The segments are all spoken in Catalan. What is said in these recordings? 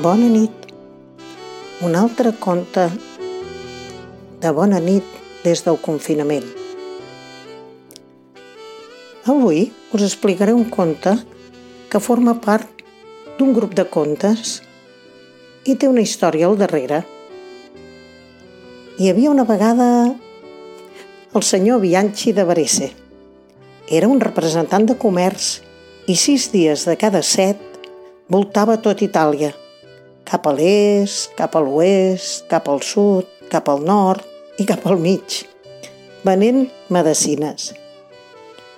Bona nit. Un altre conte de bona nit des del confinament. Avui us explicaré un conte que forma part d'un grup de contes i té una història al darrere. Hi havia una vegada el senyor Bianchi de Varese. Era un representant de comerç i sis dies de cada set voltava tot Itàlia, cap a l'est, cap a l'oest, cap al sud, cap al nord i cap al mig, venent medicines.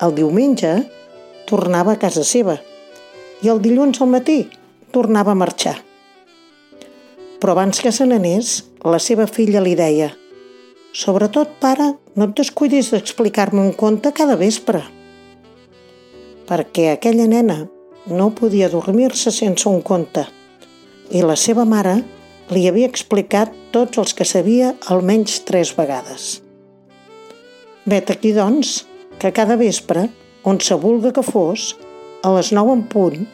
El diumenge tornava a casa seva i el dilluns al matí tornava a marxar. Però abans que se n'anés, la seva filla li deia «Sobretot, pare, no et descuidis d'explicar-me un conte cada vespre» perquè aquella nena no podia dormir-se sense un conte i la seva mare li havia explicat tots els que sabia almenys tres vegades. Vet aquí, doncs, que cada vespre, on se vulga que fos, a les 9 en punt,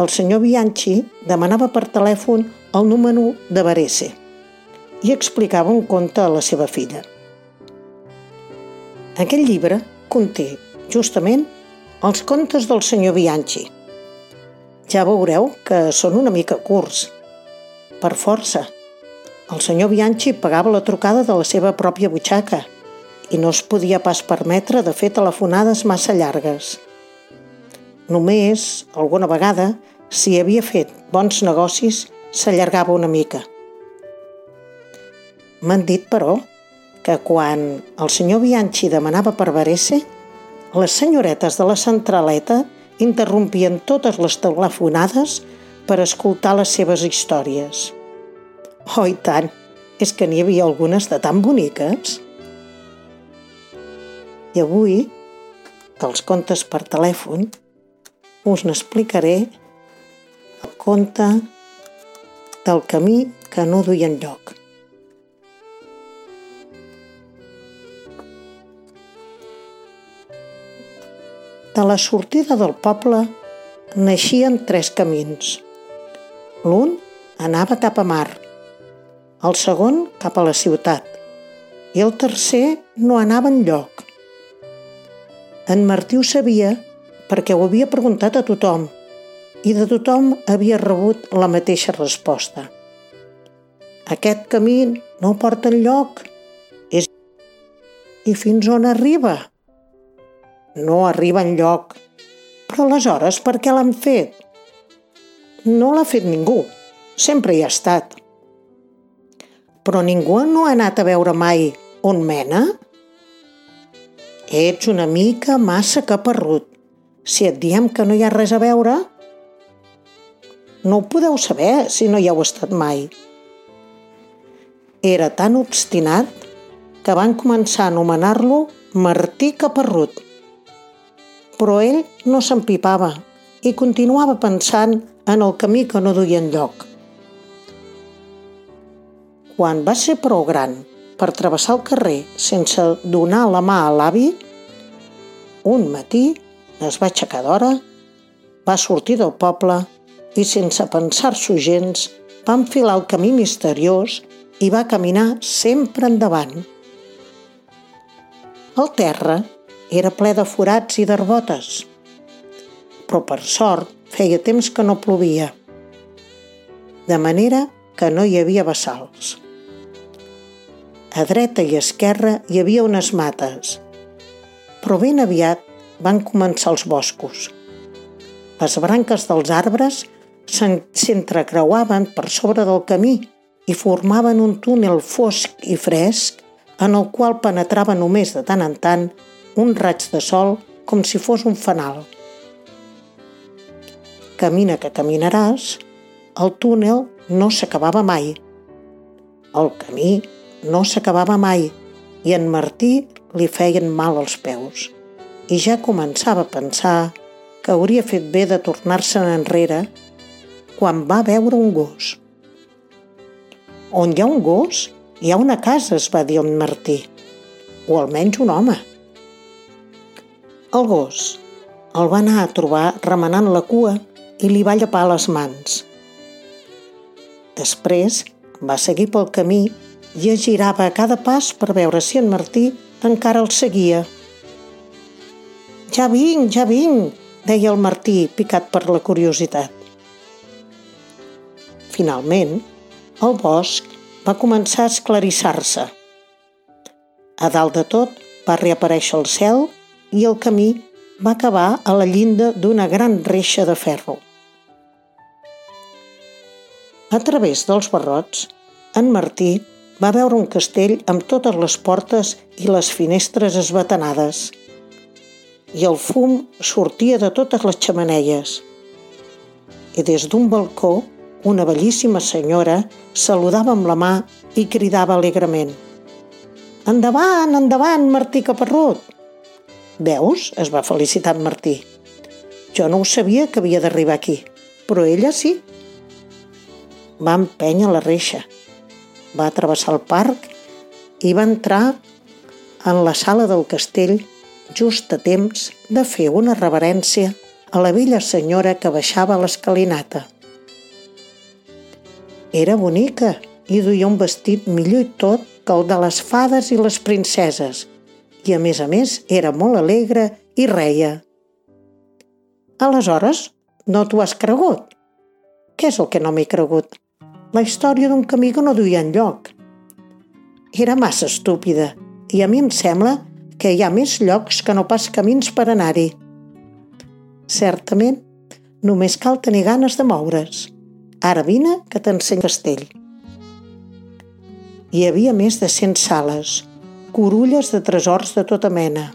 el senyor Bianchi demanava per telèfon el número de Varese i explicava un conte a la seva filla. Aquest llibre conté, justament, els contes del senyor Bianchi. Ja veureu que són una mica curts. Per força. El senyor Bianchi pagava la trucada de la seva pròpia butxaca i no es podia pas permetre de fer telefonades massa llargues. Només, alguna vegada, si havia fet bons negocis, s'allargava una mica. M'han dit, però, que quan el senyor Bianchi demanava per Varese, les senyoretes de la centraleta interrompien totes les telefonades per escoltar les seves històries. Oh, i tant! És que n'hi havia algunes de tan boniques. I avui, dels contes per telèfon, us n'explicaré el conte del camí que no duia enlloc. De la sortida del poble naixien tres camins. L'un anava cap a mar, el segon cap a la ciutat i el tercer no anava lloc. En Martí ho sabia perquè ho havia preguntat a tothom i de tothom havia rebut la mateixa resposta. Aquest camí no porta enlloc. És... I fins on arriba? No arriba lloc. Però aleshores per què l'han fet? No l'ha fet ningú, sempre hi ha estat. Però ningú no ha anat a veure mai on mena? Ets una mica massa caparrut. Si et diem que no hi ha res a veure, no ho podeu saber si no hi heu estat mai. Era tan obstinat que van començar a anomenar-lo Martí Caparrut però ell no s'empipava i continuava pensant en el camí que no duia enlloc. Quan va ser prou gran per travessar el carrer sense donar la mà a l'avi, un matí es va aixecar d'hora, va sortir del poble i sense pensar-s'ho gens va enfilar el camí misteriós i va caminar sempre endavant. El terra era ple de forats i d'arbotes. Però per sort feia temps que no plovia, de manera que no hi havia bassals. A dreta i esquerra hi havia unes mates, però ben aviat van començar els boscos. Les branques dels arbres s'entrecreuaven per sobre del camí i formaven un túnel fosc i fresc en el qual penetrava només de tant en tant un raig de sol com si fos un fanal. Camina que caminaràs, el túnel no s'acabava mai. El camí no s'acabava mai i en Martí li feien mal als peus i ja començava a pensar que hauria fet bé de tornar-se'n enrere quan va veure un gos. On hi ha un gos, hi ha una casa, es va dir en Martí, o almenys un home. El gos el va anar a trobar remenant la cua i li va llepar les mans. Després va seguir pel camí i es girava a cada pas per veure si en Martí encara el seguia. Ja vinc, ja vinc, deia el Martí, picat per la curiositat. Finalment, el bosc va començar a esclarissar-se. A dalt de tot va reaparèixer el cel i el camí va acabar a la llinda d'una gran reixa de ferro. A través dels barrots, en Martí va veure un castell amb totes les portes i les finestres esbatanades. I el fum sortia de totes les xamaneies. I des d'un balcó una bellíssima senyora saludava amb la mà i cridava alegrement. Endavant, endavant, Martí Caparrut! Veus? es va felicitar en Martí. Jo no ho sabia que havia d'arribar aquí, però ella sí. Va empènyer la reixa, va travessar el parc i va entrar en la sala del castell just a temps de fer una reverència a la vella senyora que baixava l'escalinata. Era bonica i duia un vestit millor i tot que el de les fades i les princeses, i a més a més era molt alegre i reia. Aleshores, no t'ho has cregut? Què és el que no m'he cregut? La història d'un camí que no duia enlloc. Era massa estúpida i a mi em sembla que hi ha més llocs que no pas camins per anar-hi. Certament, només cal tenir ganes de moure's. Ara vine que t'enseny castell. Hi havia més de cent sales, corulles de tresors de tota mena,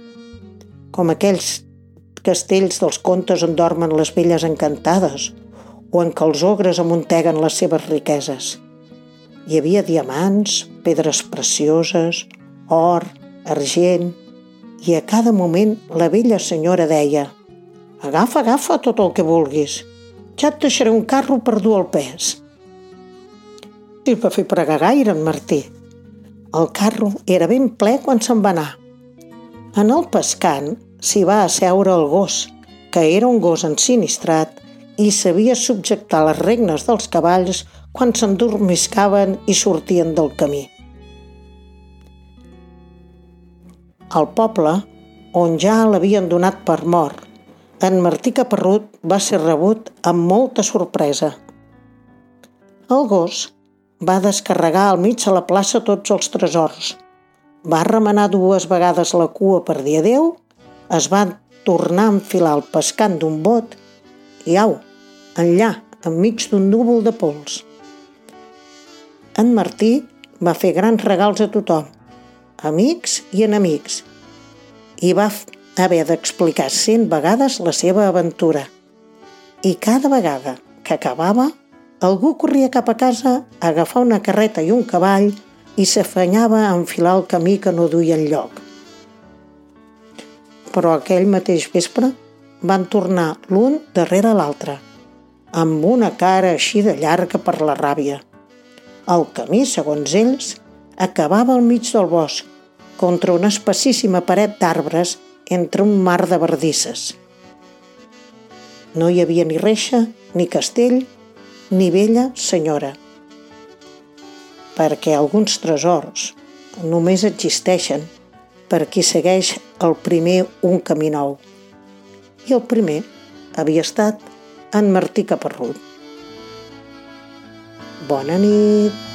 com aquells castells dels contes on dormen les velles encantades o en què els ogres amunteguen les seves riqueses. Hi havia diamants, pedres precioses, or, argent, i a cada moment la vella senyora deia «Agafa, agafa tot el que vulguis, ja et deixaré un carro per dur el pes. I va fer pregar gaire en Martí. El carro era ben ple quan se'n va anar. En el pescant s'hi va asseure el gos, que era un gos ensinistrat i sabia subjectar les regnes dels cavalls quan s'endormiscaven i sortien del camí. Al poble, on ja l'havien donat per mort, en Martí Caparrut va ser rebut amb molta sorpresa. El gos va descarregar al mig de la plaça tots els tresors. Va remenar dues vegades la cua per dir adeu, es va tornar a enfilar el pescant d'un bot i au, enllà, enmig d'un núvol de pols. En Martí va fer grans regals a tothom, amics i enemics, i va haver d'explicar cent vegades la seva aventura. I cada vegada que acabava, algú corria cap a casa a agafar una carreta i un cavall i s'afanyava a enfilar el camí que no duia enlloc. Però aquell mateix vespre van tornar l'un darrere l'altre, amb una cara així de llarga per la ràbia. El camí, segons ells, acabava al mig del bosc, contra una espessíssima paret d'arbres entre un mar de verdisses. No hi havia ni reixa, ni castell, ni vella senyora. Perquè alguns tresors només existeixen per qui segueix el primer un camí nou. I el primer havia estat en Martí Caparrut. Bona nit!